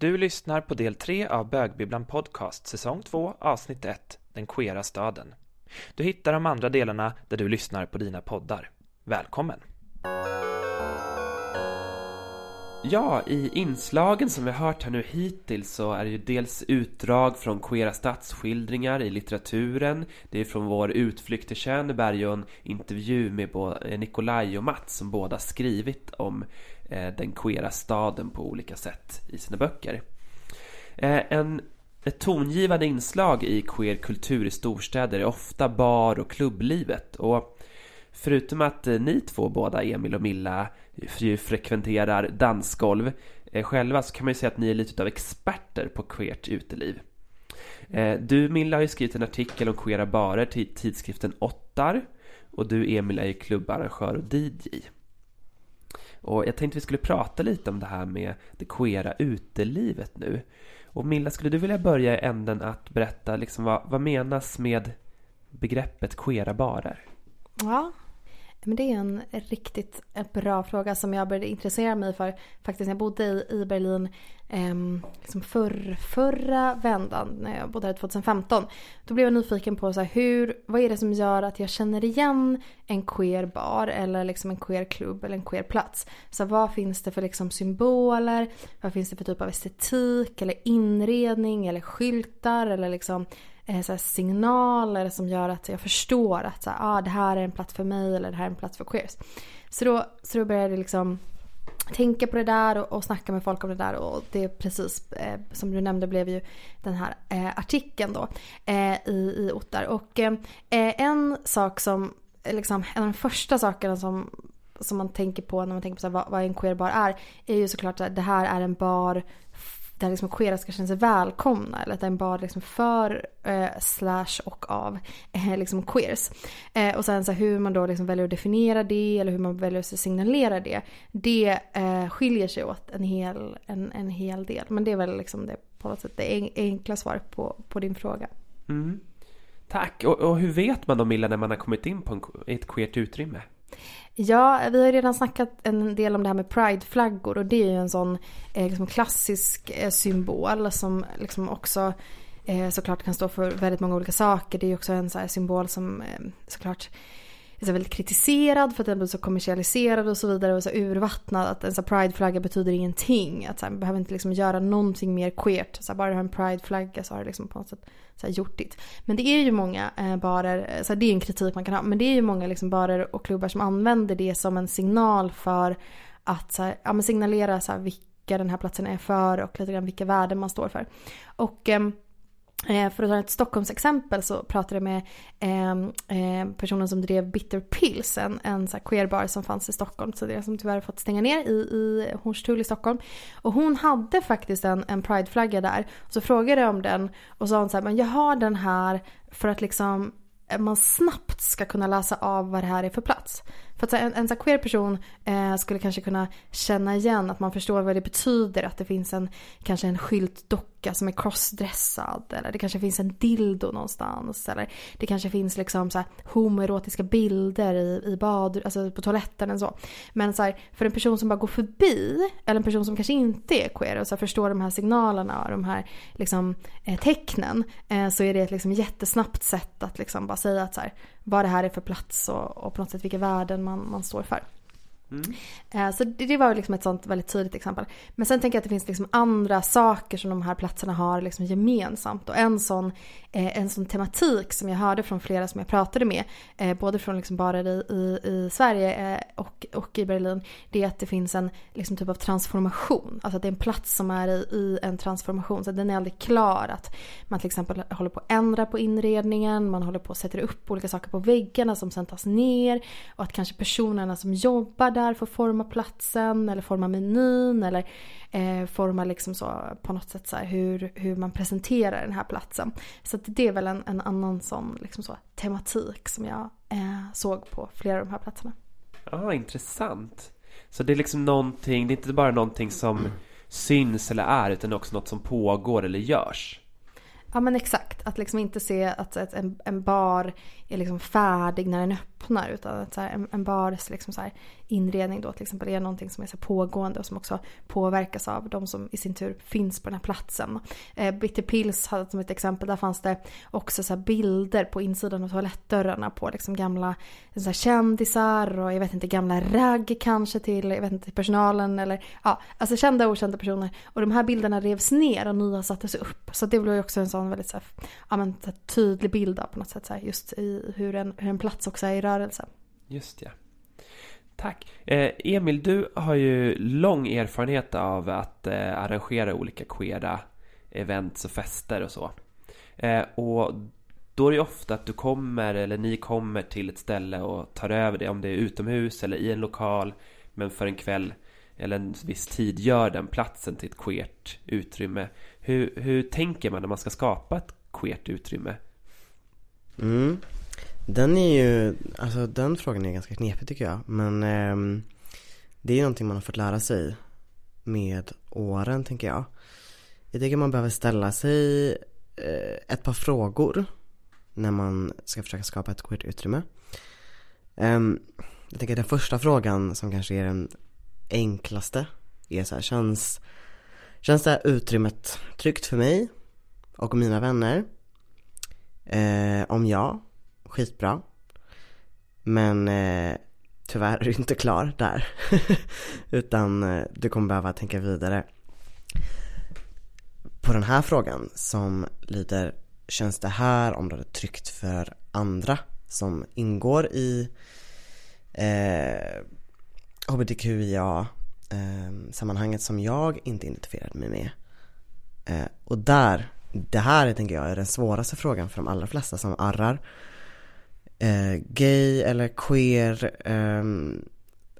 Du lyssnar på del 3 av Bögbibblan Podcast, säsong 2, avsnitt 1, Den queera staden. Du hittar de andra delarna där du lyssnar på dina poddar. Välkommen! Ja, i inslagen som vi har hört här nu hittills så är det ju dels utdrag från queera stadsskildringar i litteraturen. Det är från vår utflykt till Tjärneberg och en intervju med Nikolaj och Mats som båda skrivit om Eh, den queera staden på olika sätt i sina böcker. Eh, en, ett tongivande inslag i queer kultur i storstäder är ofta bar och klubblivet och förutom att eh, ni två båda, Emil och Milla, frekventerar dansgolv själva så kan man ju säga att ni är lite av experter på queert uteliv. Du Milla har ju skrivit en artikel om queera barer till tidskriften Ottar och du Emil är ju klubbarrangör och DJ. Och jag tänkte vi skulle prata lite om det här med det queera utelivet nu. Och Milla, skulle du vilja börja i änden att berätta liksom vad, vad menas med begreppet queera barer? Ja, men det är en riktigt bra fråga som jag började intressera mig för faktiskt när jag bodde i, Berlin eh, liksom för, förra vändan när jag bodde här 2015. Då blev jag nyfiken på så här, hur, vad är det som gör att jag känner igen en queer bar eller liksom en queer klubb eller en queer plats. Så vad finns det för liksom symboler? Vad finns det för typ av estetik eller inredning eller skyltar eller liksom Eh, så signaler som gör att jag förstår att så här, ah, det här är en plats för mig eller det här är en plats för queers. Så då, så då började jag liksom tänka på det där och, och snacka med folk om det där och det är precis eh, som du nämnde blev ju den här eh, artikeln då eh, i, i Ottar. Och eh, en sak som, eh, liksom, en av de första sakerna som som man tänker på när man tänker på så här, vad, vad en queer bar är är ju såklart att det här är en bar där liksom queera ska känna sig välkomna eller att det är en bar liksom för eh, slash och av eh, liksom queers. Eh, och sen så hur man då liksom väljer att definiera det eller hur man väljer att signalera det. Det eh, skiljer sig åt en hel, en, en hel del. Men det är väl liksom det på något sätt det enkla svaret på, på din fråga. Mm. Tack! Och, och, hur vet man då Milla när man har kommit in på en, ett queert utrymme? Ja, vi har ju redan snackat en del om det här med prideflaggor och det är ju en sån eh, liksom klassisk eh, symbol som liksom också eh, såklart kan stå för väldigt många olika saker. Det är ju också en så symbol som eh, såklart så väldigt kritiserad för att den blir så kommersialiserad och så vidare och så urvattnad att en så prideflagga betyder ingenting. Att så här, man behöver inte liksom göra någonting mer queert. Så här, bara du har en prideflagga så har du liksom på något sätt så här, gjort ditt. Men det är ju många eh, barer, eh, så här, det är en kritik man kan ha, men det är ju många liksom barer och klubbar som använder det som en signal för att så här, ja, men signalera så här, vilka den här platsen är för och lite grann vilka värden man står för. Och Eh, Eh, för att ta ett Stockholmsexempel så pratade jag med ehm, eh, personen som drev Bitter Pills, en, en så queerbar som fanns i Stockholm så det som tyvärr fått stänga ner i, i Hornstull i Stockholm. Och hon hade faktiskt en, en prideflagga där. Så frågade jag om den och sa hon så här, men jag har den här för att liksom eh, man snabbt ska kunna läsa av vad det här är för plats. För att en, en så queer person eh, skulle kanske kunna känna igen att man förstår vad det betyder att det finns en kanske en skyltdocka som är crossdressad eller det kanske finns en dildo någonstans eller det kanske finns liksom så här homoerotiska bilder i, i bad, alltså på toaletten och så. Men så här, för en person som bara går förbi eller en person som kanske inte är queer och så förstår de här signalerna och de här liksom, eh, tecknen eh, så är det ett liksom jättesnabbt sätt att liksom bara säga att så här, vad det här är för plats och, och på något sätt vilka värden man, man står för. Mm. Eh, så det, var liksom ett sånt väldigt tydligt exempel. Men sen tänker jag att det finns liksom andra saker som de här platserna har liksom gemensamt. Och en sån, eh, en sån tematik som jag hörde från flera som jag pratade med, eh, både från liksom barer i, i, i Sverige och, och i Berlin, det är att det finns en liksom typ av transformation. Alltså att det är en plats som är i, i en transformation. Så den är aldrig klar. Att man till exempel håller på att ändra på inredningen, man håller på att sätta upp olika saker på väggarna som sen tas ner. Och att kanske personerna som jobbar där får forma platsen eller forma menyn eller eh, forma liksom så på något sätt så hur, hur man presenterar den här platsen. Så det är väl en, en annan sån liksom så, tematik som jag eh, såg på flera av de här platserna. Ja, ah, intressant. Så det är liksom någonting, det är inte bara någonting som syns eller är utan också något som pågår eller görs. Ja men exakt, att liksom inte se att en, en bar är liksom färdig när den öppnar öppnar utan att så här, en, en bars liksom så här, inredning då till exempel är någonting som är så pågående och som också påverkas av de som i sin tur finns på den här platsen. Eh, Bitter Pills hade som ett exempel, där fanns det också så bilder på insidan av toalettdörrarna på liksom gamla så här, kändisar och jag vet inte gamla ragg kanske till jag vet inte, personalen eller ja, alltså kända och okända personer. Och de här bilderna revs ner och nya sattes upp. Så det blev ju också en sån väldigt så här, ja, men, så här, tydlig bild av på något sätt så här, just i hur en, hur en plats också är i rörelse. Just ja. Tack. Eh, Emil, du har ju lång erfarenhet av att eh, arrangera olika queera events och fester och så. Eh, och då är det ju ofta att du kommer, eller ni kommer till ett ställe och tar över det, om det är utomhus eller i en lokal, men för en kväll eller en viss tid gör den platsen till ett queert utrymme. Hur, hur tänker man när man ska skapa ett queert utrymme? Mm. Den är ju, alltså den frågan är ganska knepig tycker jag. Men eh, det är ju någonting man har fått lära sig med åren tänker jag. Jag tycker man behöver ställa sig eh, ett par frågor när man ska försöka skapa ett queert utrymme. Eh, jag tänker den första frågan som kanske är den enklaste är så här, känns, känns det här utrymmet tryggt för mig och mina vänner? Eh, om ja, skitbra. Men eh, tyvärr är du inte klar där. Utan eh, du kommer behöva tänka vidare. På den här frågan som lyder Känns det här området tryggt för andra som ingår i eh, hbtqia eh, sammanhanget som jag inte identifierade mig med. Eh, och där, det här tänker jag är den svåraste frågan för de allra flesta som arrar eh, gay eller queer eh,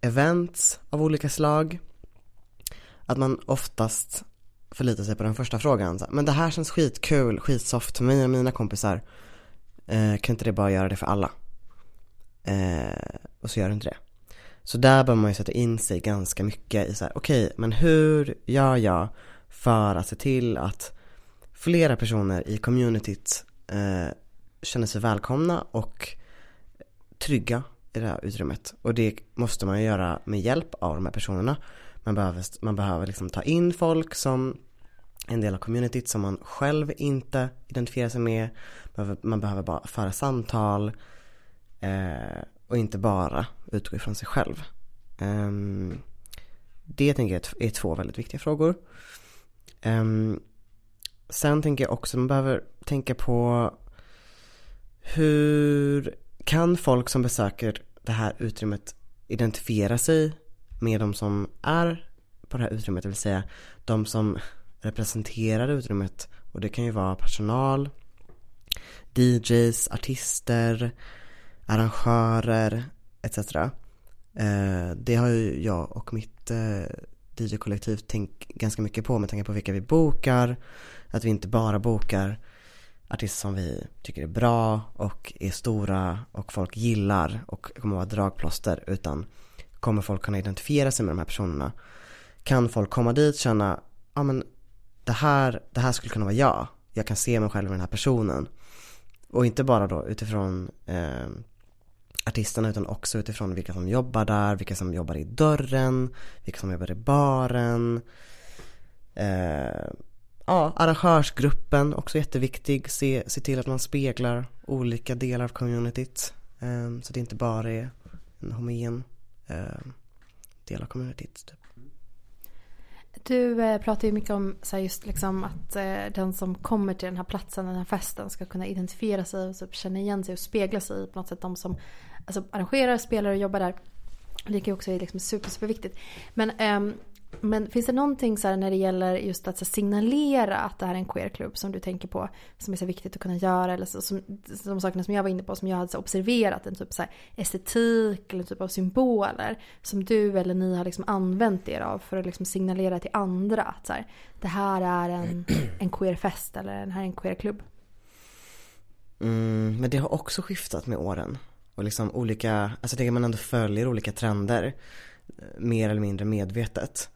events av olika slag. Att man oftast förlitar sig på den första frågan. Men det här känns skitkul, skitsoft för mig och mina kompisar. Eh, kan inte det bara göra det för alla? Eh, och så gör det inte det. Så där bör man ju sätta in sig ganska mycket i så här, okej, okay, men hur gör jag för att se till att flera personer i communityt eh, känner sig välkomna och trygga i det här utrymmet. Och det måste man ju göra med hjälp av de här personerna. Man behöver, man behöver liksom ta in folk som en del av communityt som man själv inte identifierar sig med. Man behöver bara föra samtal eh, och inte bara utgå ifrån sig själv. Eh, det tänker jag är två väldigt viktiga frågor. Eh, sen tänker jag också att man behöver tänka på hur kan folk som besöker det här utrymmet identifiera sig med de som är på det här utrymmet, det vill säga de som representerar utrymmet. Och det kan ju vara personal, DJs, artister, arrangörer etc. Eh, det har ju jag och mitt eh, DJ-kollektiv tänkt ganska mycket på med tanke på vilka vi bokar, att vi inte bara bokar artister som vi tycker är bra och är stora och folk gillar och kommer vara dragplåster utan kommer folk kunna identifiera sig med de här personerna? Kan folk komma dit och känna, ja men det här, det här skulle kunna vara jag. Jag kan se mig själv i den här personen. Och inte bara då utifrån eh, artisterna utan också utifrån vilka som jobbar där, vilka som jobbar i dörren, vilka som jobbar i baren. Eh, ja, arrangörsgruppen, också jätteviktig. Se, se till att man speglar olika delar av communityt. Um, så det inte bara är en homogen uh, del av communityt. Typ. Du eh, pratar ju mycket om så här, just liksom att eh, den som kommer till den här platsen, den här festen ska kunna identifiera sig och typ känna igen sig och spegla sig i på något sätt. De som alltså, arrangerar, spelar och jobbar där. Det ju också liksom super, superviktigt. Men eh, men finns det någonting så när det gäller just att signalera att det här är en queerklubb som du tänker på som är så viktigt att kunna göra eller så, som, de sakerna som jag var inne på som jag hade observerat en typ så estetik eller en typ av symboler som du eller ni har liksom använt er av för att liksom signalera till andra att så här, det här är en, en queerfest eller det här är en queerklubb. Mm, men det har också skiftat med åren och liksom olika, alltså jag tänker man ändå följer olika trender mer eller mindre medvetet.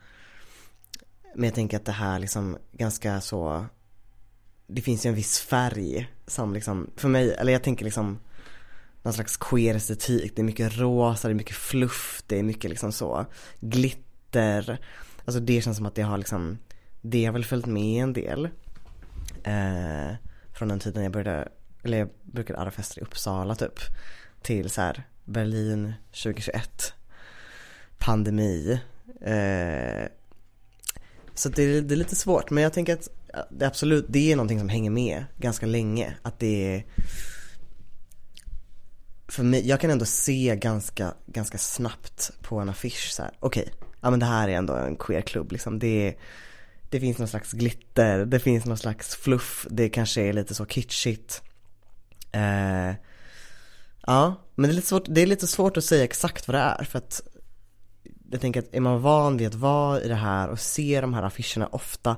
Men jag tänker att det här liksom ganska så Det finns ju en viss färg som liksom, för mig, eller jag tänker liksom någon slags queer estetik. Det är mycket rosa, det är mycket fluff, det är mycket liksom så glitter. Alltså det känns som att det har liksom, det har väl följt med en del. Eh, från den tiden jag började, eller jag brukade arra fester i Uppsala typ. Till så här Berlin 2021. Pandemi. Eh, så det är, det är lite svårt men jag tänker att det absolut, det är någonting som hänger med ganska länge. Att det är för mig, jag kan ändå se ganska, ganska snabbt på en affisch så här. okej, okay, ja men det här är ändå en queerklubb liksom. Det, det finns någon slags glitter, det finns någon slags fluff, det kanske är lite så kitschigt. Eh, ja, men det är, lite svårt, det är lite svårt att säga exakt vad det är för att jag tänker att är man van vid att vara i det här och se de här affischerna ofta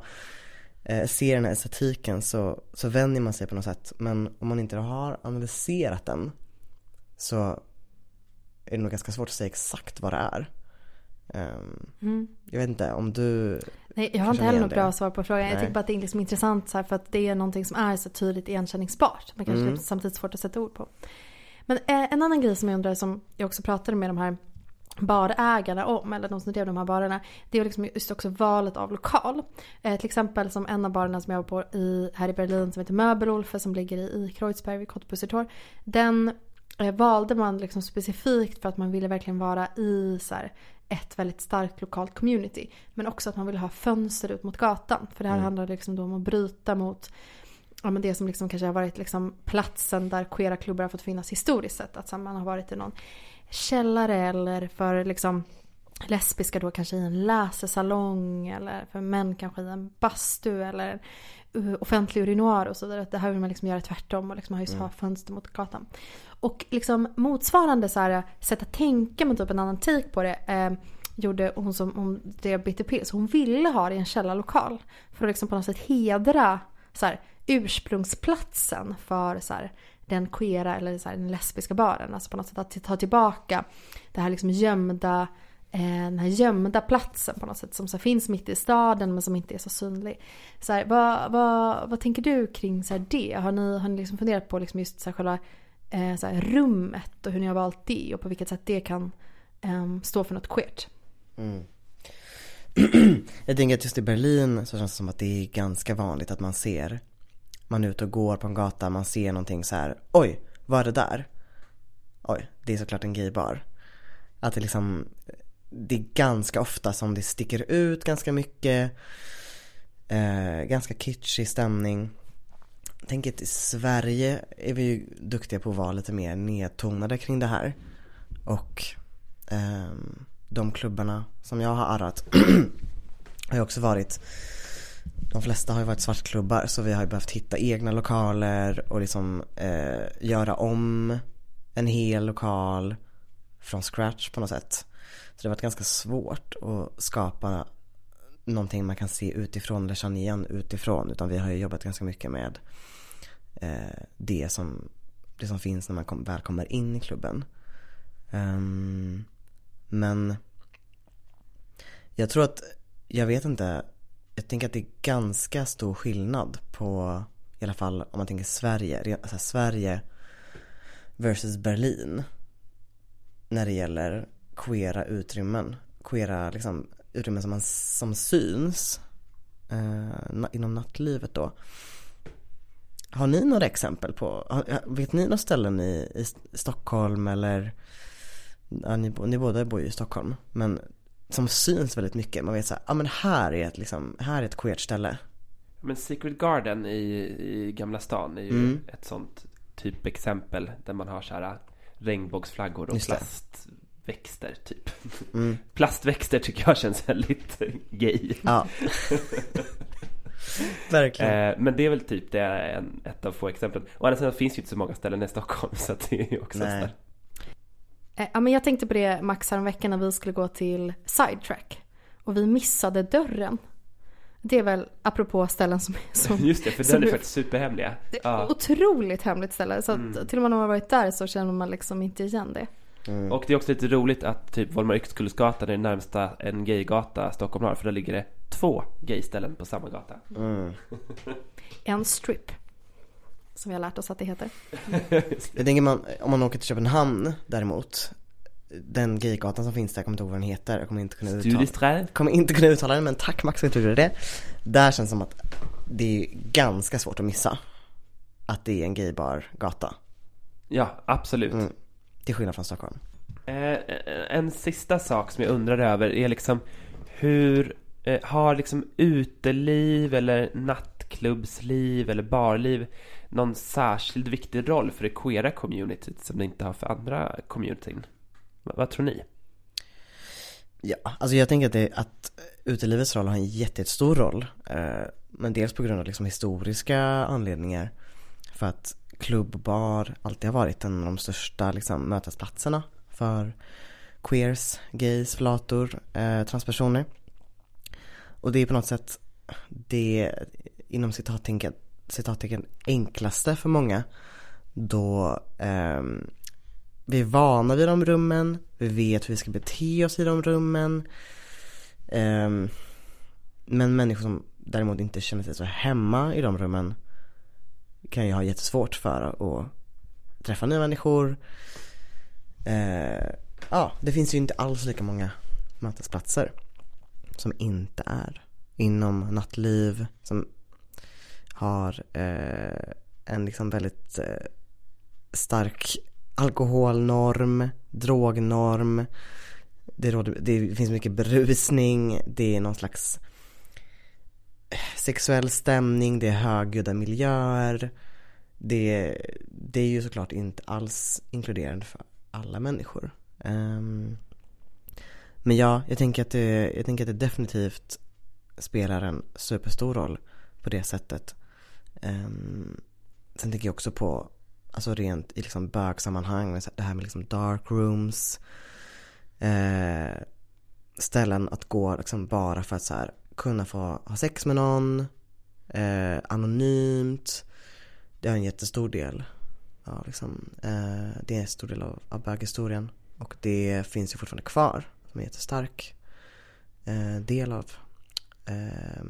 eh, ser den här estetiken så, så vänjer man sig på något sätt. Men om man inte har analyserat den så är det nog ganska svårt att säga exakt vad det är. Um, mm. Jag vet inte om du Nej, jag har inte heller något bra svar på frågan. Nej. Jag tycker bara att det är liksom intressant så här, för att det är någonting som är så tydligt igenkänningsbart. Men kanske mm. samtidigt svårt att sätta ord på. Men eh, en annan grej som jag undrar som jag också pratade med de här barägarna om, eller de som drev de här barerna, det är liksom just också valet av lokal. Eh, till exempel som en av barerna som jag var på i, här i Berlin som heter Möbelolfe som ligger i, i Kreuzberg vid Kottbussertor. Den eh, valde man liksom specifikt för att man ville verkligen vara i så här, ett väldigt starkt lokalt community. Men också att man ville ha fönster ut mot gatan. För det här mm. handlade liksom om att bryta mot ja, men det som liksom kanske har varit liksom platsen där queera klubbar har fått finnas historiskt sett. Att man har varit i någon källare eller för liksom lesbiska då kanske i en läsesalong eller för män kanske i en bastu eller offentlig urinoar och så vidare. Det här vill man liksom göra tvärtom och liksom ha, just mm. fönster mot gatan. Och liksom motsvarande så här, sätt att tänka med typ en annan take på det eh, gjorde hon som hon drev Bitter Pills. Hon ville ha det i en källarlokal för att liksom på något sätt hedra så här, ursprungsplatsen för så här, den queera eller så här, den lesbiska baren. Alltså på något sätt att ta tillbaka det här liksom gömda, eh, den här gömda platsen på något sätt som så finns mitt i staden men som inte är så synlig. Så här, vad, vad, vad tänker du kring så det? Har ni, har ni liksom funderat på liksom just så här, själva eh, så rummet och hur ni har valt det och på vilket sätt det kan eh, stå för något queert? Mm. Jag tänker att just i Berlin så känns det som att det är ganska vanligt att man ser man är ute och går på en gata, man ser någonting så här, oj, vad är det där? Oj, det är såklart en gaybar. Att det liksom, det är ganska ofta som det sticker ut ganska mycket. Eh, ganska kitschig stämning. Tänk att i Sverige är vi ju duktiga på att vara lite mer nedtonade kring det här. Och eh, de klubbarna som jag har arrat har ju också varit de flesta har ju varit svartklubbar så vi har ju behövt hitta egna lokaler och liksom eh, göra om en hel lokal från scratch på något sätt. Så det har varit ganska svårt att skapa någonting man kan se utifrån eller känna igen utifrån utan vi har ju jobbat ganska mycket med eh, det, som, det som finns när man kom, väl kommer in i klubben. Um, men jag tror att, jag vet inte jag tänker att det är ganska stor skillnad på, i alla fall om man tänker Sverige, alltså Sverige versus Berlin. När det gäller queera utrymmen, queera liksom utrymmen som, man, som syns eh, inom nattlivet då. Har ni några exempel på, vet ni några ställen i, i Stockholm eller, ja, ni, ni båda bor ju i Stockholm, men som syns väldigt mycket. Man vet såhär, ja ah, men här är ett liksom, här är ett queert ställe. Men Secret Garden i, i Gamla stan är ju mm. ett sånt typexempel där man har så här regnbågsflaggor och plastväxter typ. Mm. Plastväxter tycker jag känns väldigt gay. Ja. Verkligen. Eh, men det är väl typ det är en, ett av få exemplen. Å andra sidan finns ju inte så många ställen i Stockholm så att det är ju också Nej. Eh, ja, men jag tänkte på det Max veckan när vi skulle gå till Sidetrack. Och vi missade dörren. Det är väl apropå ställen som... som Just det, för den är faktiskt superhemliga. Ja. Otroligt hemligt ställe. Så att mm. till och med när man varit där så känner man liksom inte igen det. Mm. Och det är också lite roligt att typ Volmar Yxkullsgatan är närmsta en gaygata Stockholm har. För där ligger det två gayställen på samma gata. Mm. en strip. Som vi har lärt oss att det heter. Jag tänker man, om man åker till Köpenhamn däremot Den gaygatan som finns där, jag kommer inte ihåg vad den heter, jag kommer inte kunna uttala Studiesträd. Kommer inte kunna uttala den men tack Max för att du gjorde det Där känns det som att det är ganska svårt att missa Att det är en gaybar gata Ja, absolut. mm. Till skillnad från Stockholm Eh, en sista sak som jag undrar över är liksom hur eh, har liksom uteliv eller nattklubbsliv eller barliv någon särskilt viktig roll för det queera communityt som det inte har för andra communityn? Va- vad tror ni? Ja, alltså jag tänker att, det, att utelivets roll har en jättestor roll eh, Men dels på grund av liksom historiska anledningar För att klubbar alltid har varit en av de största liksom, mötesplatserna för queers, gays, flator, eh, transpersoner Och det är på något sätt det inom citattecken, citattecken enklaste för många då eh, vi är vana vid de rummen, vi vet hur vi ska bete oss i de rummen. Eh, men människor som däremot inte känner sig så hemma i de rummen kan ju ha jättesvårt för att träffa nya människor. Eh, ja, det finns ju inte alls lika många mötesplatser som inte är inom nattliv, som har eh, en liksom väldigt eh, stark alkoholnorm, drognorm. Det, råder, det finns mycket berusning, det är någon slags eh, sexuell stämning, det är högljudda miljöer. Det, det är ju såklart inte alls inkluderande för alla människor. Um, men ja, jag tänker, att det, jag tänker att det definitivt spelar en superstor roll på det sättet. Um, sen tänker jag också på Alltså rent i liksom bögsammanhang, det här med liksom dark rooms eh, Ställen att gå liksom bara för att så här, kunna få ha sex med någon eh, Anonymt. Det är en jättestor del ja, liksom, eh, Det är en stor del av, av böghistorien. Och det finns ju fortfarande kvar Som är en jättestark eh, del av eh,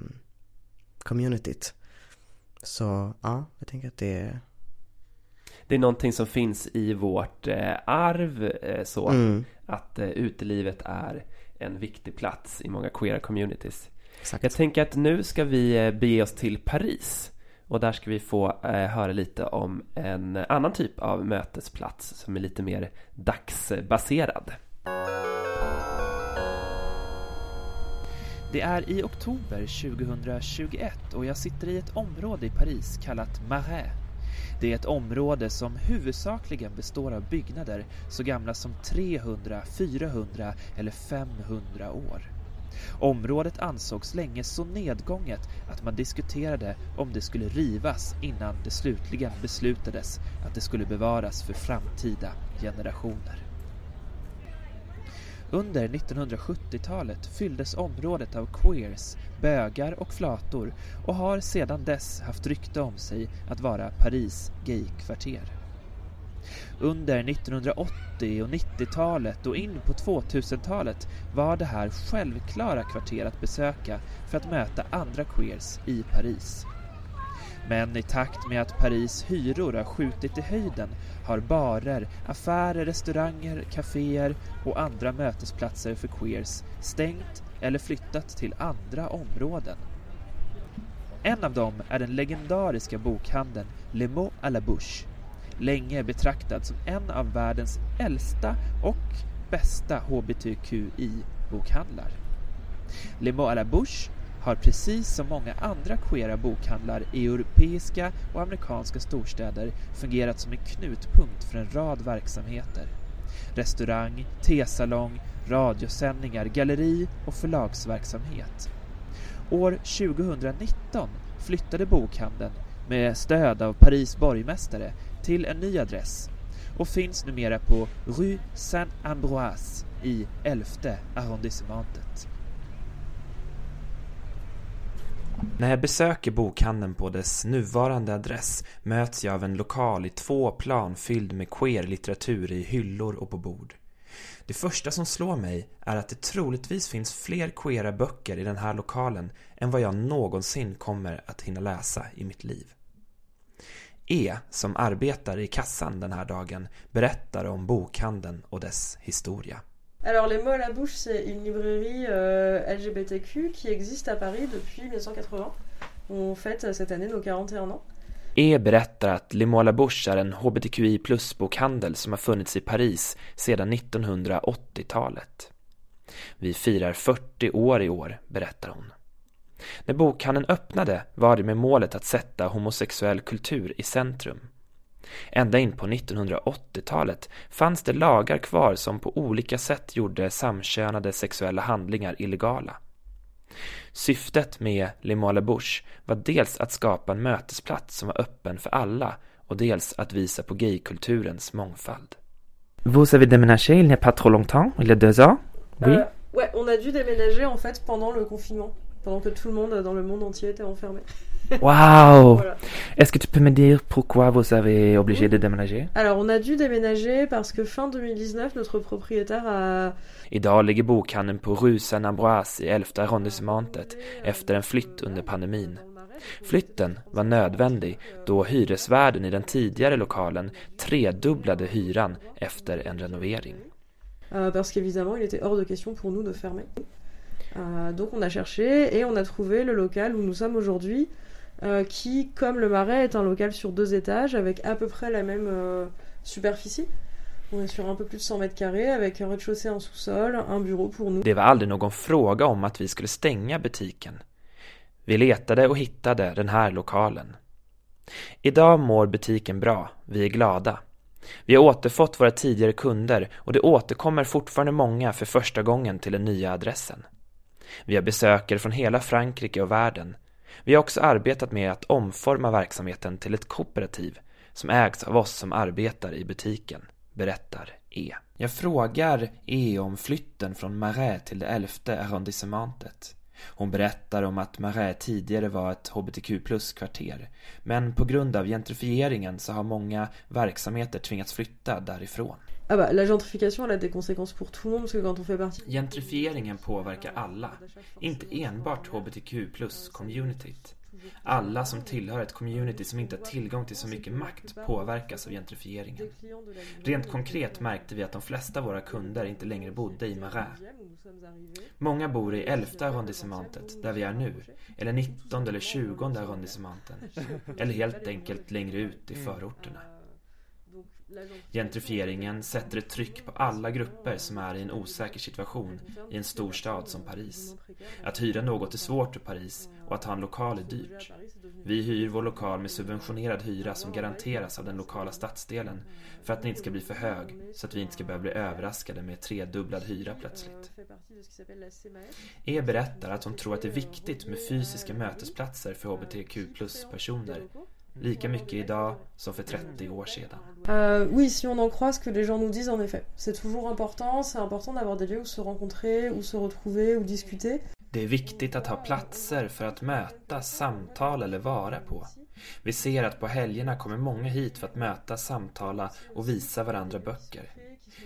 communityt. Så ja, jag tänker att det är Det är någonting som finns i vårt eh, arv eh, så mm, att eh, utelivet är en viktig plats i många queera communities. exakt. Jag tänker att nu ska vi eh, bege oss till Paris och där ska vi få eh, höra lite om en annan typ av mötesplats som är lite mer dagsbaserad. Det är i oktober 2021 och jag sitter i ett område i Paris kallat Marais. Det är ett område som huvudsakligen består av byggnader så gamla som 300, 400 eller 500 år. Området ansågs länge så nedgånget att man diskuterade om det skulle rivas innan det slutligen beslutades att det skulle bevaras för framtida generationer. Under 1970-talet fylldes området av queers, bögar och flator och har sedan dess haft rykte om sig att vara Paris gaykvarter. Under 1980 och 90-talet och in på 2000-talet var det här självklara kvarter att besöka för att möta andra queers i Paris. Men i takt med att Paris hyror har skjutit i höjden har barer, affärer, restauranger, kaféer och andra mötesplatser för queers stängt eller flyttat till andra områden. En av dem är den legendariska bokhandeln Le Mot à la Bouche, länge betraktad som en av världens äldsta och bästa hbtqi-bokhandlar. Le Mot à la Bouche har precis som många andra queera bokhandlar i europeiska och amerikanska storstäder fungerat som en knutpunkt för en rad verksamheter. Restaurang, tesalong, radiosändningar, galleri och förlagsverksamhet. År 2019 flyttade bokhandeln med stöd av Paris borgmästare till en ny adress och finns numera på Rue Saint-Ambroise i 11 arrondissementet. När jag besöker bokhandeln på dess nuvarande adress möts jag av en lokal i två plan fylld med queer-litteratur i hyllor och på bord. Det första som slår mig är att det troligtvis finns fler queera böcker i den här lokalen än vad jag någonsin kommer att hinna läsa i mitt liv. E, som arbetar i kassan den här dagen, berättar om bokhandeln och dess historia. Alors Les Mots à la Bouche, c'est une librairie euh, LGBTQ qui existe à Paris depuis 1980. On fête euh, cette année nos 41 ans. E berättar att Les Mots à la Bouche är en hbtqi plus-bokhandel som har funnits i Paris sedan 1980-talet. Vi firar 40 år i år, berättar hon. När bokhandeln öppnade var det med målet att sätta homosexuell kultur i centrum. Ända in på 1980-talet fanns det lagar kvar som på olika sätt gjorde samkönade sexuella handlingar illegala. Syftet med Mots Bouche var dels att skapa en mötesplats som var öppen för alla och dels att visa på gaykulturens mångfald. Vous avez déménagé il n'y a pas trop longtemps, il y a deux ans Oui. Euh, ouais, on a dû déménager en fait pendant le confinement, pendant que tout le monde dans le monde entier était enfermé. Wow Voilà. Est-ce que tu peux me dire pourquoi vous avez obligé de déménager? Alors on a dû déménager parce que fin 2019 notre propriétaire a Idag ligger bokhandeln på Rue Saint-Ambroise i 11 arrondissementet efter en flytt under pandemin. Flytten var nödvändig då hyresvärden i den tidigare lokalen tredubblade hyran efter en renovering. Euh, parce qu'évidemment, il était hors de question pour nous de fermer. Euh, donc on a cherché et on a trouvé le local où nous sommes aujourd'hui, euh, qui, comme le Marais, est un local sur deux étages avec à peu près la même euh, superficie. On est sur un peu plus de 100 mètres carrés avec un rez-de-chaussée, un sous-sol, un bureau pour nous. Det var aldrig någon fråga om att vi skulle stänga butiken. Vi letade och hittade den här lokalen. Idag mår butiken bra, vi är glada. Vi har återfått våra tidigare kunder och det återkommer fortfarande många för första gången till den nya adressen. Vi har besökare från hela Frankrike och världen. Vi har också arbetat med att omforma verksamheten till ett kooperativ som ägs av oss som arbetar i butiken, berättar E. Jag frågar E om flytten från Marais till det elfte arrondissementet. Hon berättar om att Marais tidigare var ett hbtq plus-kvarter, men på grund av gentrifieringen så har många verksamheter tvingats flytta därifrån. Ah bah, la gentrification, elle a des conséquences pour tout le monde parce que quand on fait partie... Gentrifieringen påverkar alla, inte enbart hbtq plus-communityt. Alla som tillhör ett community som inte har tillgång till så mycket makt påverkas av gentrifieringen. Rent konkret märkte vi att de flesta av våra kunder inte längre bodde i Marais. Många bor i 11 arrondissementet, där vi är nu, eller 19 eller 20 arrondissementen, eller helt enkelt längre ut i förorterna. Gentrifieringen sätter ett tryck på alla grupper som är i en osäker situation i en storstad som Paris. Att hyra något är svårt i Paris och att ha en lokal är dyrt. Vi hyr vår lokal med subventionerad hyra som garanteras av den lokala stadsdelen för att den inte ska bli för hög så att vi inte ska behöva bli överraskade med tredubblad hyra plötsligt. E berättar att hon tror att det är viktigt med fysiska mötesplatser för hbtq plus-personer Lika mycket idag som för 30 år sedan. Euh, oui, si on en croit ce que les gens nous disent, en effet. C'est toujours important, c'est important d'avoir des lieux où se rencontrer, où se retrouver, où discuter. Det är viktigt att ha platser för att mötas, samtala eller vara på. Vi ser att på helgerna kommer många hit för att mötas, samtala och visa varandra böcker.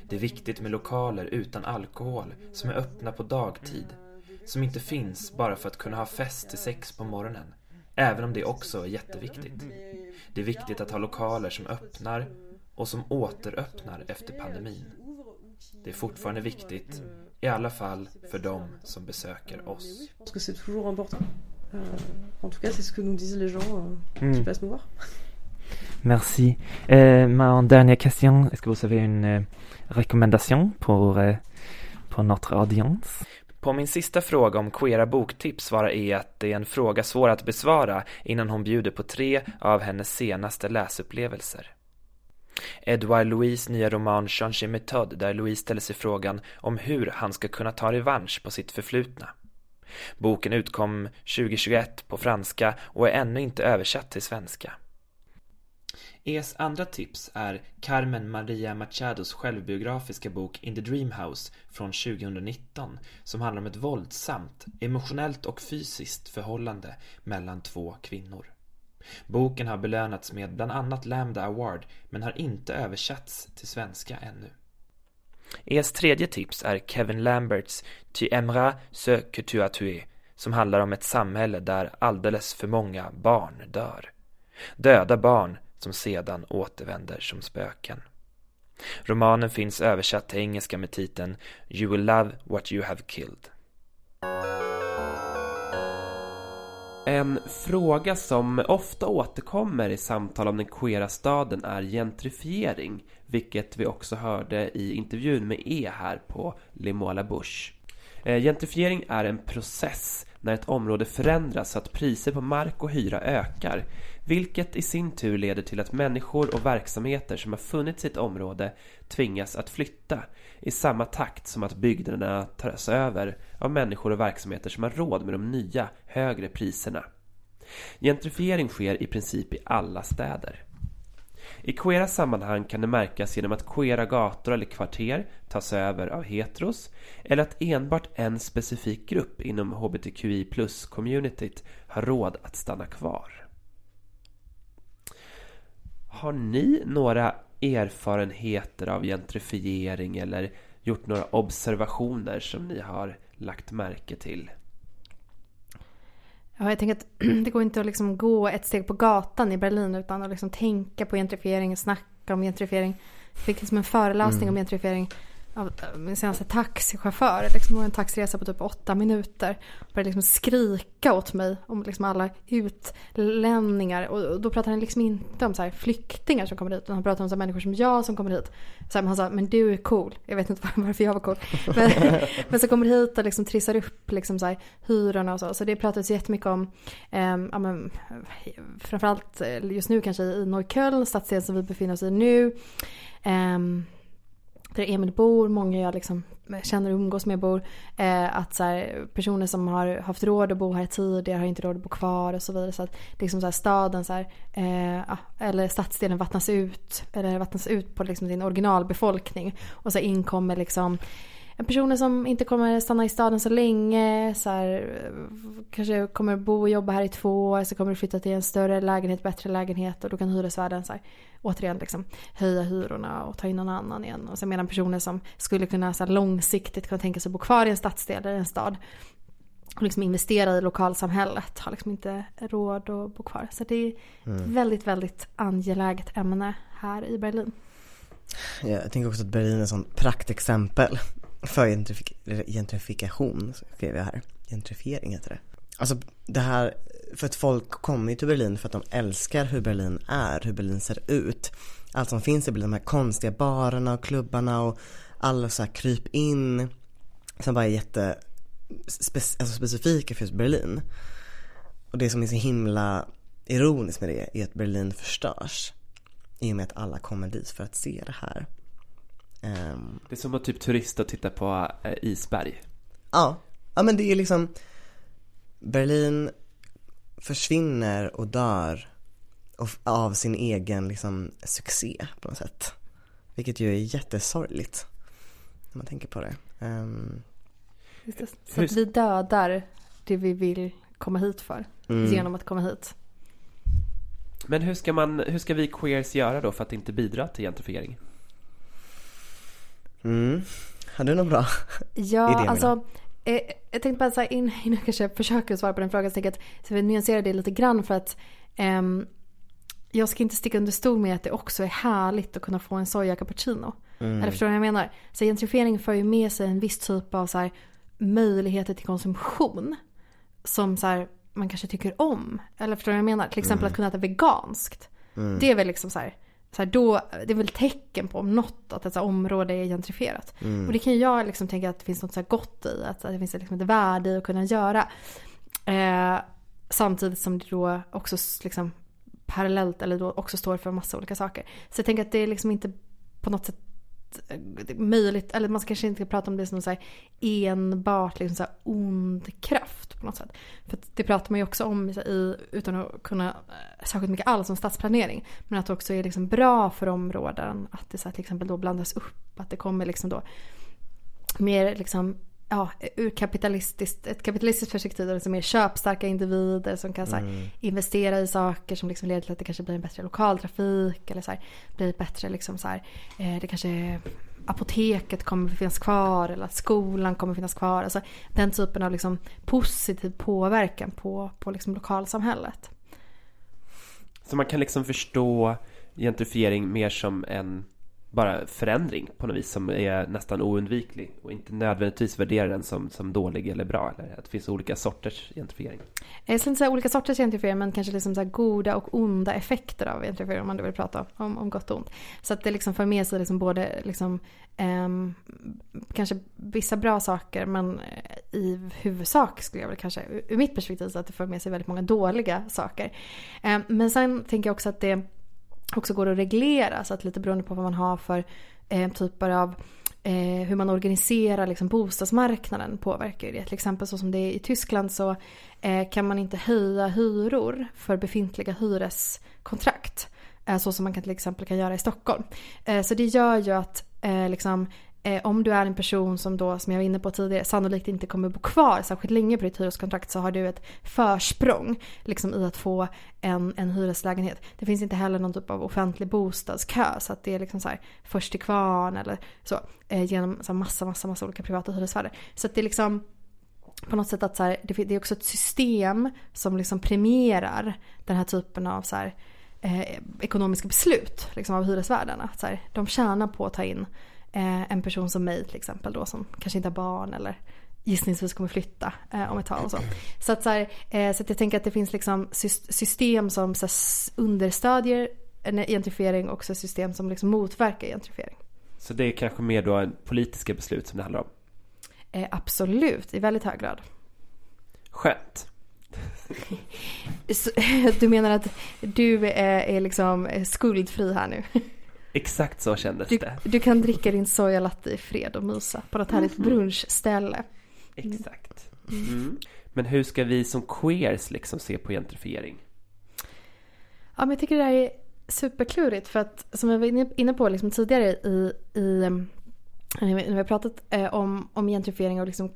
Det är viktigt med lokaler utan alkohol, som är öppna på dagtid. Som inte finns bara för att kunna ha fest till sex på morgonen. Även om det också är jätteviktigt. Det är viktigt att ha lokaler som öppnar och som återöppnar efter pandemin. Det är fortfarande viktigt, i alla fall för de som besöker oss. Euh, en tout cas, c'est ce que nous disent les gens euh, qui Mm. passent nous voir. Merci. Euh, ma dernière question, est-ce que vous avez une euh, recommandation pour, euh, pour notre audience på min sista fråga om queera boktips svarar E att det är en fråga svår att besvara innan hon bjuder på tre av hennes senaste läsupplevelser. Edouard Louis nya roman Change Method där Louis ställer sig frågan om hur han ska kunna ta revansch på sitt förflutna. Boken utkom 2021 på franska och är ännu inte översatt till svenska. Es andra tips är Carmen Maria Machados självbiografiska bok In the Dream House från 2019 som handlar om ett våldsamt, emotionellt och fysiskt förhållande mellan två kvinnor. Boken har belönats med bland annat Lambda Award men har inte översatts till svenska ännu. Es tredje tips är Kevin Lamberts Tu aimeras ce que tu as tué som handlar om ett samhälle där alldeles för många barn dör. Döda barn som sedan återvänder som spöken. Romanen finns översatt till engelska med titeln You will love what you have killed. En fråga som ofta återkommer i samtal om den queera staden är gentrifiering, vilket vi också hörde i intervjun med E här på Limola Bush. Eh, gentrifiering är en process när ett område förändras så att priser på mark och hyra ökar, vilket i sin tur leder till att människor och verksamheter som har funnits i ett område tvingas att flytta i samma takt som att byggnaderna tas över av människor och verksamheter som har råd med de nya, högre priserna. Gentrifiering sker i princip i alla städer. I queera sammanhang kan det märkas genom att queera gator eller kvarter tas över av heteros eller att enbart en specifik grupp inom hbtqi plus-communityt har råd att stanna kvar. Har ni några erfarenheter av gentrifiering eller gjort några observationer som ni har lagt märke till? Ja, jag tänker att det går inte att liksom gå ett steg på gatan i Berlin utan att liksom tänka på gentrifiering, snacka om gentrifiering. Jag fick liksom en föreläsning mm. om gentrifiering av min senaste taxichaufför. Liksom var en taxiresa på typ åtta minuter. Och började liksom skrika åt mig om liksom alla utlänningar. Och då pratar han liksom inte om så här flyktingar som kommer hit. Utan han pratar om så människor som jag som kommer hit. Så här, han sa, men du är cool. Jag vet inte varför jag var cool. Men, men så kommer hit och liksom trissar upp liksom så här, hyrorna och så. Så det pratades jättemycket om, eh, ja, men, framförallt just nu kanske i Neukölln, stadsdelen som vi befinner oss i nu. Eh, där Emil bor, många jag liksom känner och umgås med bor. Eh, att så här, personer som har haft råd att bo här tidigare har inte råd att bo kvar och så vidare. Så att liksom så här, staden så här, eh, ah, eller stadsdelen vattnas ut. Eller vattnas ut på liksom sin originalbefolkning. Och så inkommer liksom personer som inte kommer stanna i staden så länge. Så här, kanske kommer bo och jobba här i två år. Så kommer du flytta till en större lägenhet, bättre lägenhet. Och då kan hyresvärden så här, återigen liksom, höja hyrorna och ta in någon annan igen. Och sen medan personer som skulle kunna så här, långsiktigt kunna tänka sig bo kvar i en stadsdel eller en stad och liksom investera i lokalsamhället har liksom inte råd att bo kvar. Så det är ett mm. väldigt, väldigt angeläget ämne här i Berlin. Ja, jag tänker också att Berlin är ett sånt praktexempel för gentrifik gentrifikation, skrev jag här. Gentrifiering heter det. Alltså det här, för att folk kommer ju till Berlin för att de älskar hur Berlin är, hur Berlin ser ut. Allt som finns i Berlin, de här konstiga barerna och klubbarna och alla så här kryp in som bara är jätte spe, alltså specifika för just Berlin. Och det som är så himla ironiskt med det är att Berlin förstörs i och med att alla kommer dit för att se det här. Um, det är som att typ turista och titta på uh, isberg. Ja, ja men det är liksom Berlin försvinner och dör av sin egen liksom succé på något sätt. Vilket ju är jättesorgligt när man tänker på det. Um, så att vi dödar det vi vill komma hit för mm. genom att komma hit. Men hur ska, man, hur ska vi queers göra då för att inte bidra till gentrifiering? Mm. Har du någon bra Ja, idé alltså eh, jag tänkte bara här, innan jag kanske försöker svara på den frågan, så jag att jag nyansera det lite grann för att um, jag ska inte sticka under stol med att det också är härligt att kunna få en soja cappuccino. Mm. Eller förstår du vad jag menar? Så gentrifiering för ju med sig en viss typ av så här, möjligheter till konsumtion. Som så här, man kanske tycker om. Eller förstår du vad jag menar? Till exempel mm. att kunna äta veganskt. Mm. Det är väl liksom så här, så här, då, det är väl tecken på om något att ett område är gentrifierat. Mm. Och det kan ju jag liksom tänka att det finns något så gott i. Att, att det finns liksom ett värde i att kunna göra. Eh, samtidigt som det då också liksom parallellt eller då också står för massa olika saker. Så jag tänker att det är liksom inte på något sätt Eh, möjligt, eller man kanske inte ska prata om det som så här enbart liksom så här ond kraft på något sätt. För det pratar man ju också om i, utan att kunna eh, särskilt mycket alls om stadsplanering. Men att det också är liksom bra för områden att det så här till exempel då blandas upp. Att det kommer liksom då mer liksom ja, ur kapitalistiskt, ett kapitalistiskt perspektiv, liksom mer köpstarka individer som kan så här, mm. investera i saker som liksom leder till att det kanske blir en bättre lokaltrafik eller så här, blir bättre liksom så här, eh, det kanske apoteket kommer finnas kvar eller att skolan kommer finnas kvar. Alltså den typen av liksom positiv påverkan på, på liksom lokalsamhället. Så man kan liksom förstå gentrifiering mer som en bara förändring på något vis som är nästan oundviklig och inte nödvändigtvis värdera den som, som dålig eller bra. Eller att det finns olika sorters gentrifiering. Eh, jag skulle inte säga olika sorters gentrifiering men kanske liksom så goda och onda effekter av gentrifiering om man då vill prata om, om gott och ont. Så att det liksom för med sig liksom både liksom, eh, kanske vissa bra saker men eh, i huvudsak skulle jag väl kanske ur mitt perspektiv så att det för med sig väldigt många dåliga saker. Eh, men sen tänker jag också att det också går att reglera så att lite beroende på vad man har för eh, typer av eh, hur man organiserar liksom, bostadsmarknaden påverkar det. Till exempel så som det är i Tyskland så eh, kan man inte höja hyror för befintliga hyreskontrakt. Eh, så som man kan, till exempel kan göra i Stockholm. Eh, så det gör ju att eh, liksom, eh, om du är en person som då, som jag var inne på tidigare, sannolikt inte kommer bo kvar särskilt länge på ditt hyreskontrakt så har du ett försprång liksom, i att få en, en hyreslägenhet. Det finns inte heller någon typ av offentlig bostadskö så att det är liksom så här, först till kvarn eller så eh, genom så här, massa, massa, massa olika privata hyresvärdar. Så att det är liksom på något sätt att så här, det, det är också ett system som liksom premierar den här typen av så här, eh, ekonomiska beslut liksom av hyresvärdarna. Så här, de tjänar på att ta in Eh, en person som mig till exempel då som kanske inte har barn eller gissningsvis kommer flytta eh, om ett tag och så. Så att, så, här, eh, så att jag tänker att det finns liksom system som så här, understödjer en gentrifiering och också system som liksom motverkar gentrifiering. Så det är kanske mer då politiska beslut som det handlar om? Eh, absolut, i väldigt hög grad. Skönt. du menar att du är, är liksom skuldfri här nu? Exakt så kändes du, det. Du kan dricka din sojalatte i fred och mysa på något härligt mm. brunchställe. Exakt. Mm. Men hur ska vi som queers liksom se på gentrifiering? Ja, men jag tycker det här är superklurigt för att som jag var inne på liksom tidigare i, i när vi har pratat eh, om, om gentrifiering och liksom,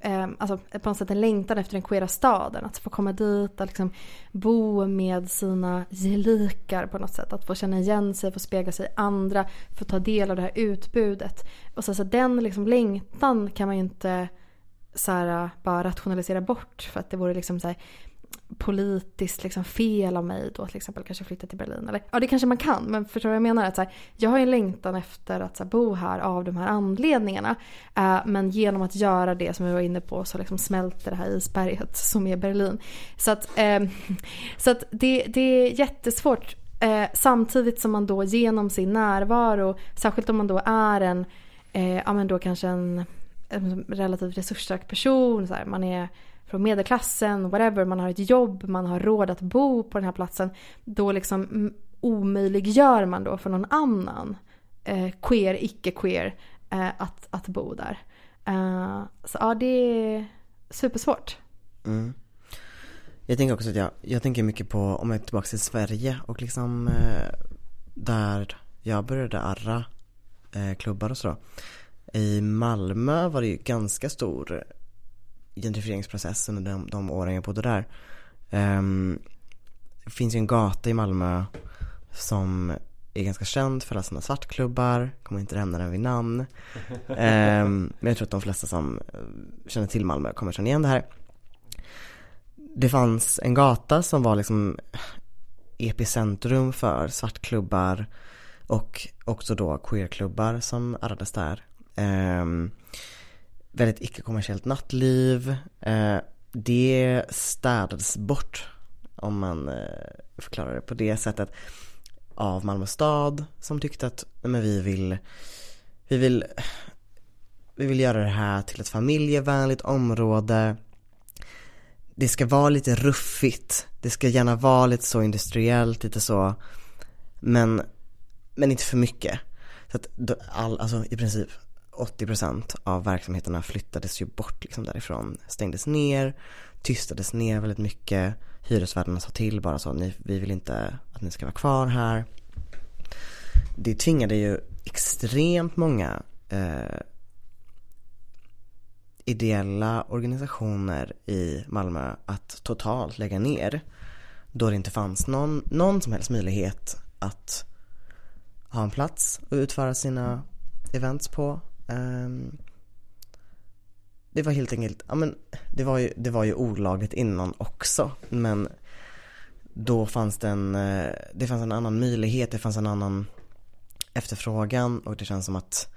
eh, alltså, på något sätt en längtan efter den queera staden. Att få komma dit och liksom bo med sina gelikar på något sätt. Att få känna igen sig, få spegla sig i andra, få ta del av det här utbudet. Och så, så den liksom längtan kan man ju inte så här, bara rationalisera bort för att det vore liksom så här, politiskt liksom fel av mig då till exempel kanske flytta till Berlin. Eller, ja det kanske man kan men förstår du vad jag menar? Att, så här, jag har ju en längtan efter att så här, bo här av de här anledningarna. Eh, men genom att göra det som vi var inne på så liksom smälter det här isberget som är Berlin. Så att, eh, så att det, det är jättesvårt. eh, samtidigt som man då genom sin närvaro, särskilt om man då är en, eh, ja men då kanske en, en relativt resursstark person, så här, man är från medelklassen, whatever, man har ett jobb, man har råd att bo på den här platsen. Då liksom omöjliggör man då för någon annan, eh, queer, icke-queer, eh, att, att bo där. Eh, så ja, det är supersvårt. Mm. Jag tänker också att jag, jag tänker mycket på, om jag är tillbaka till Sverige och liksom eh, där jag började arra eh, klubbar och så. I Malmö var det ju ganska stor gentrifieringsprocessen under de, de åren jag bodde där. Um, det finns ju en gata i Malmö som är ganska känd för alla sina svartklubbar, kommer inte nämna den vid namn. um, men jag tror att de flesta som eh, känner till Malmö kommer känna igen det här. Det fanns en gata som var liksom epicentrum för svartklubbar och också då queerklubbar som arrades där. Um, väldigt icke-kommersiellt nattliv. Eh, det städades bort, om man eh, förklarar det på det sättet, av Malmö stad som tyckte att men vi vill, vi vill, vi vill göra det här till ett familjevänligt område. Det ska vara lite ruffigt, det ska gärna vara lite så industriellt, lite så, men, men inte för mycket. Så att all, alltså i princip 80% av verksamheterna flyttades ju bort liksom därifrån, stängdes ner, tystades ner väldigt mycket. Hyresvärdarna sa till bara så, ni, vi vill inte att ni ska vara kvar här. Det tvingade ju extremt många eh, ideella organisationer i Malmö att totalt lägga ner. Då det inte fanns någon, någon som helst möjlighet att ha en plats och utföra sina events på Um, det var helt enkelt, ja men det var ju, det var ju olagligt innan också men då fanns det en, eh, det fanns en annan möjlighet, det fanns en annan efterfrågan och det känns som att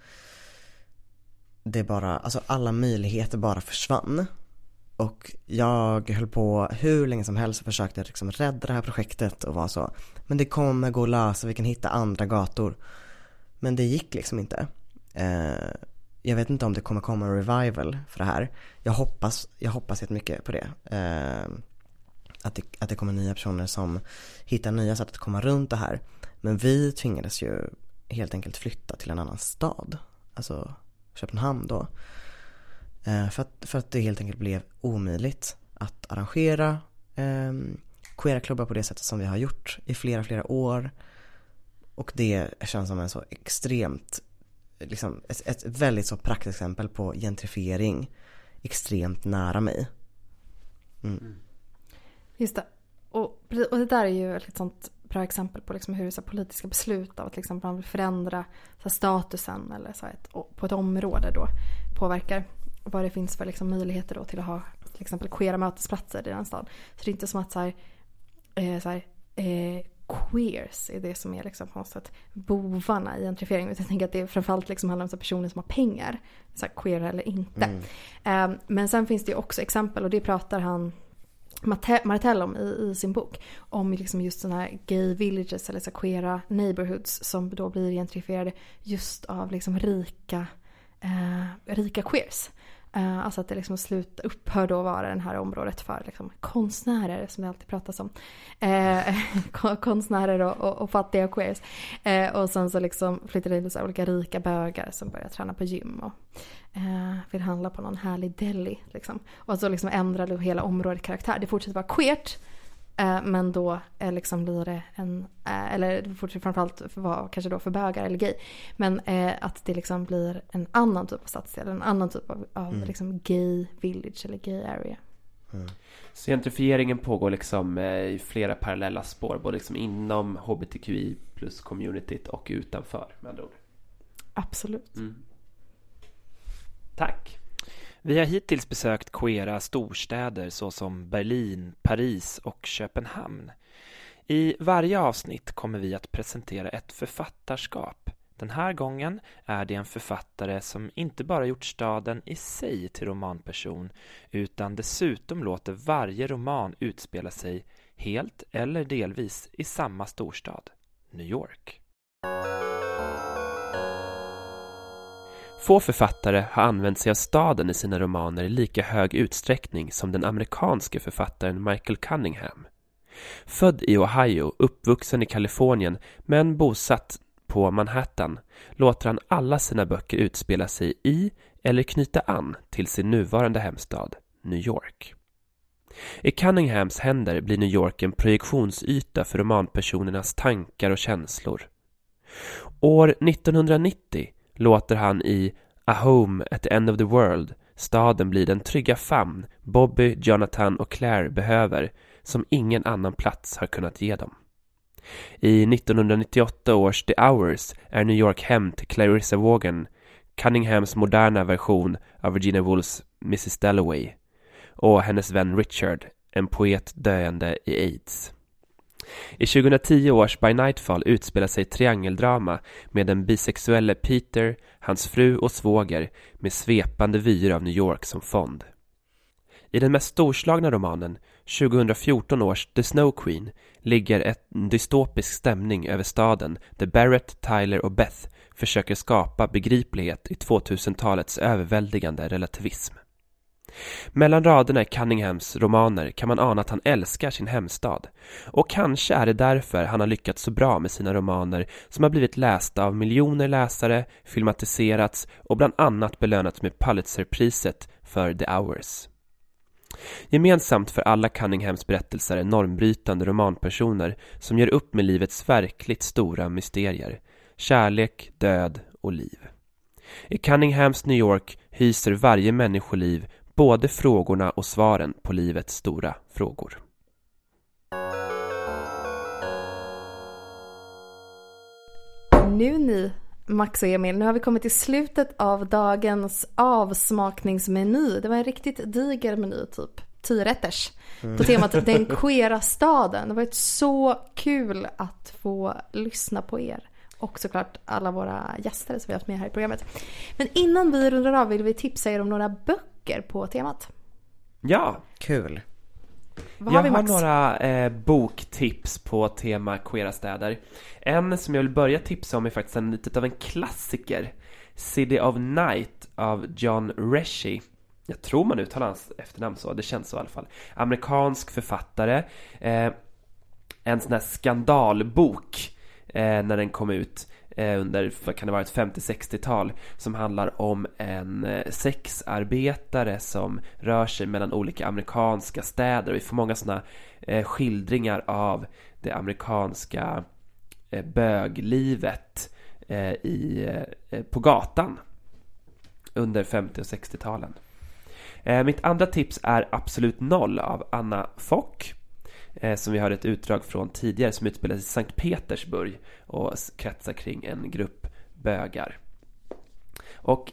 det bara, alltså alla möjligheter bara försvann. Och jag höll på hur länge som helst och försökte liksom rädda det här projektet och var så. Men det kommer gå att lösa, vi kan hitta andra gator. Men det gick liksom inte. Eh, jag vet inte om det kommer komma en revival för det här. Jag hoppas, jag hoppas jättemycket på det. Eh, att det, att det kommer nya personer som hittar nya sätt att komma runt det här. Men vi tvingades ju helt enkelt flytta till en annan stad. Alltså Köpenhamn då. Eh, för, att, för att det helt enkelt blev omöjligt att arrangera eh, queera klubbar på det sättet som vi har gjort i flera, flera år. Och det känns som en så extremt, liksom ett, ett väldigt så praktexempel på gentrifiering extremt nära mig. Mm. Just det. Och, och det där är ju ett sånt bra exempel på liksom hur så politiska beslut av att liksom man vill förändra så statusen eller så ett, på ett område då påverkar vad det finns för liksom möjligheter då till att ha till exempel queera mötesplatser i den staden. Så det är inte som att så här, eh, så här, eh, queers är det som är liksom på något sätt bovarna i gentrifieringen. Jag tänker att det framförallt liksom handlar om personer som har pengar. Så här, queer eller inte. Mm. Eh, men sen finns det ju också exempel och det pratar han Martell om i, i, sin bok. Om liksom just sådana här gay villages eller så queera neighborhoods som då blir gentrifierade just av liksom rika, eh, rika queers. Uh, alltså att det liksom slut, upphör då vara det här området för liksom konstnärer som det alltid pratas om. Uh, konstnärer och, och, och, fattiga queers. Uh, och sen så liksom flyttar det in så olika rika bögar som börjar träna på gym och vill handla på någon härlig deli. Liksom. Och så liksom ändrar hela området karaktär. Det fortsätter vara queert men då eh, liksom blir det en, eh, eller framförallt för vara kanske då för bögar eller gay. Men att det liksom blir en annan typ av stadsdel, en annan typ av, av mm. liksom gay village eller gay area. Mm. Så gentrifieringen pågår liksom i flera parallella spår, både liksom inom hbtqi plus communityt och utanför med andra ord. Absolut. Mm. Tack. Vi har hittills besökt queera storstäder såsom Berlin, Paris och Köpenhamn. I varje avsnitt kommer vi att presentera ett författarskap. Den här gången är det en författare som inte bara gjort staden i sig till romanperson utan dessutom låter varje roman utspela sig helt eller delvis i samma storstad, New York. Få författare har använt sig av staden i sina romaner i lika hög utsträckning som den amerikanske författaren Michael Cunningham. Född i Ohio, uppvuxen i Kalifornien men bosatt på Manhattan låter han alla sina böcker utspela sig i eller knyta an till sin nuvarande hemstad, New York. I Cunninghams händer blir New York en projektionsyta för romanpersonernas tankar och känslor. År 1990 låter han i A Home at the End of the World staden bli den trygga famn Bobby, Jonathan och Claire behöver som ingen annan plats har kunnat ge dem. I 1998 års The Hours är New York hem till Clarissa Vaughan, Cunninghams moderna version av Virginia Woolfs Mrs Dalloway och hennes vän Richard, en poet döende i aids. I 2010 års By Nightfall utspelar sig triangeldrama med den bisexuelle Peter, hans fru och svåger med svepande vyer av New York som fond. I den mest storslagna romanen, 2014 års The Snow Queen, ligger en dystopisk stämning över staden där Barrett, Tyler och Beth försöker skapa begriplighet i 2000-talets överväldigande relativism. Mellan raderna i Cunninghams romaner kan man ana att han älskar sin hemstad. Och kanske är det därför han har lyckats så bra med sina romaner som har blivit lästa av miljoner läsare, filmatiserats och bland annat belönats med Pulitzerpriset för The Hours. Gemensamt för alla Cunninghams berättelser är normbrytande romanpersoner som gör upp med livets verkligt stora mysterier. Kärlek, död och liv. I Cunninghams New York hyser varje människoliv både frågorna och svaren på livets stora frågor. Nu ni, Max och Emil, nu har vi kommit till slutet av dagens avsmakningsmeny. Det var en riktigt diger meny typ. tio rätters på temat Den queera staden. Det har varit så kul att få lyssna på er. Och såklart alla våra gäster som vi har haft med här i programmet. Men innan vi rundar av vill vi tipsa er om några böcker på temat. Ja, Kul. Vad jag har vi har några eh, boktips på tema queera städer. En som jag vill börja tipsa om är faktiskt en lite av en klassiker. City of Night av John Reshi. Jag tror man uttalar hans efternamn så, det känns så i alla fall. Amerikansk författare. Eh, en sån här skandalbok eh, när den kom ut Eh, under, vad kan det vara, ett 50-60-tal som handlar om en eh, sexarbetare som rör sig mellan olika amerikanska städer och vi får många sådana eh, skildringar av det amerikanska böglivet i, på gatan under 50 och 60-talen. Mitt andra tips är Absolut Noll av Anna Fock Eh, som vi hörde ett utdrag från tidigare som utspelar sig i Sankt Petersburg och kretsar kring en grupp bögar. Och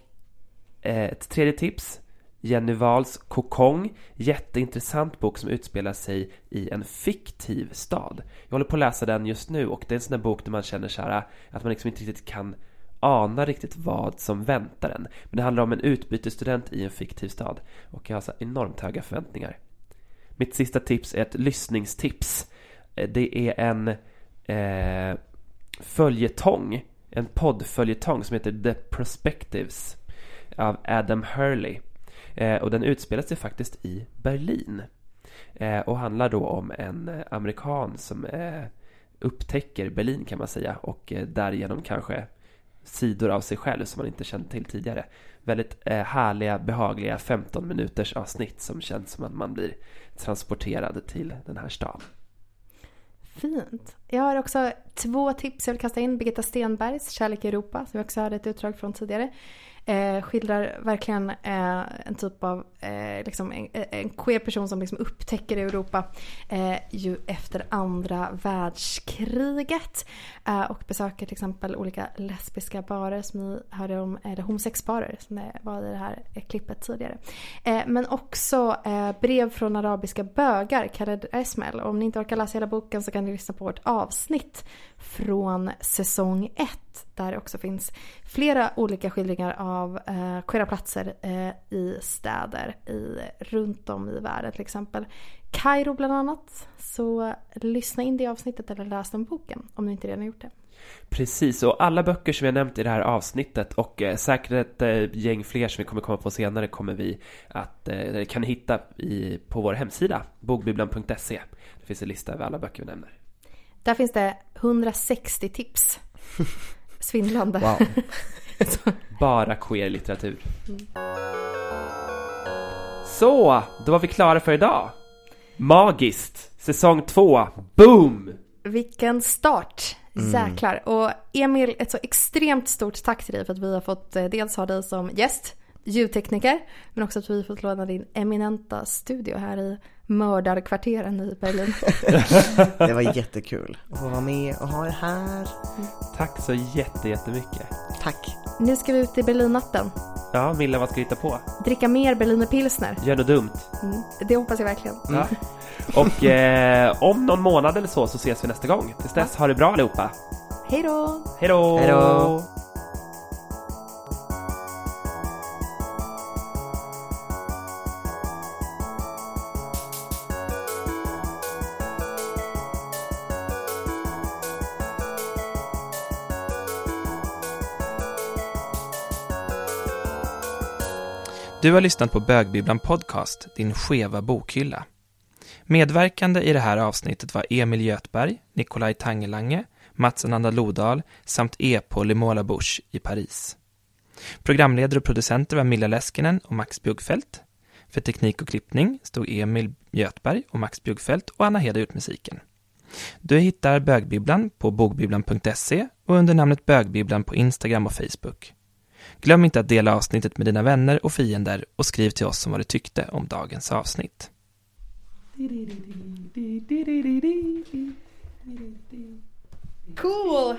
eh, ett tredje tips Jenny Wahls Kokong, jätteintressant bok som utspelar sig i en fiktiv stad. Jag håller på att läsa den just nu och det är en sån där bok där man känner så här att man liksom inte riktigt kan ana riktigt vad som väntar en. Men det handlar om en utbytesstudent i en fiktiv stad och jag har så enormt höga förväntningar. Mitt sista tips är ett lyssningstips. Eh, det är en eh, följetong, en poddföljetong som heter The Prospectives av Adam Hurley. Eh, och den utspelar sig faktiskt i Berlin. Eh, och handlar då om en eh, amerikan som eh, upptäcker Berlin kan man säga och eh, därigenom kanske sidor av sig själv som man inte kände till tidigare. Väldigt eh, härliga, behagliga 15 minuters avsnitt som känns som att man blir transporterad till den här staden. Fint. Jag har också två tips jag vill kasta in. Birgitta Stenbergs Kärlek i Europa, som vi också hörde ett utdrag från tidigare. Eh, skildrar verkligen eh, en typ av eh, liksom en, en queer person som liksom upptäcker Europa eh, ju efter andra världskriget. Eh, och besöker till exempel olika lesbiska barer som ni hörde om, eller homosexbarer som det var i det här eh, klippet tidigare. Eh, men också eh, brev från arabiska bögar, Khaled Esmail. Om ni inte orkar läsa hela boken så kan ni lyssna på vårt avsnitt från säsong 1 där det också finns flera olika skildringar av eh, queera platser eh, i städer i, runt om i världen till exempel. Kairo bland annat. Så lyssna in det avsnittet eller läs den boken om ni inte redan gjort det. Precis, och alla böcker som vi har nämnt i det här avsnittet och eh, säkert ett eh, gäng fler som vi kommer komma på senare kommer vi att eh, kan ni hitta i, på vår hemsida bokbibblan.se. Det finns en lista över alla böcker vi nämner. Där finns det 160 tips. Svindlande. Wow. Bara queer litteratur. Så, då var vi klara för idag. Magiskt! Säsong två, boom! vilken start! Jäklar. Och Emil, ett så extremt stort tack till dig för att vi har fått eh, dels ha dig som gäst, ljudtekniker, men också att vi fått låna din eminenta studio här i mördarkvarteren i Berlin. Det var jättekul att få vara med och ha er här. Tack så jätte, jättemycket. Tack. Nu ska vi ut i Berlinnatten. Ja, Milla, vad ska vi hitta på? Dricka mer Berliner pilsner. Gör något dumt? Mm. Det hoppas jag verkligen. Ja. Och eh, om någon månad eller så så ses vi nästa gång. Tills dess, ha det bra allihopa. Hej då! Hej då! Du har lyssnat på Bögbibblan Podcast, din skeva bokhylla. Medverkande i det här avsnittet var Emil Götberg, Nikolaj Tangelange, Mats Ananda Lodahl samt E.P. Limola Bush i Paris. Programledare och producenter var Milla Leskinen och Max Bjuggfeldt. För teknik och klippning stod Emil Götberg och Max Bjuggfeldt och Anna Hed ut musiken. Du hittar Bögbibblan på bogbibblan.se och under namnet Bögbibblan på Instagram och Facebook. Glöm inte att dela avsnittet med dina vänner och fiender och skriv till oss om vad du tyckte om dagens avsnitt. Cool!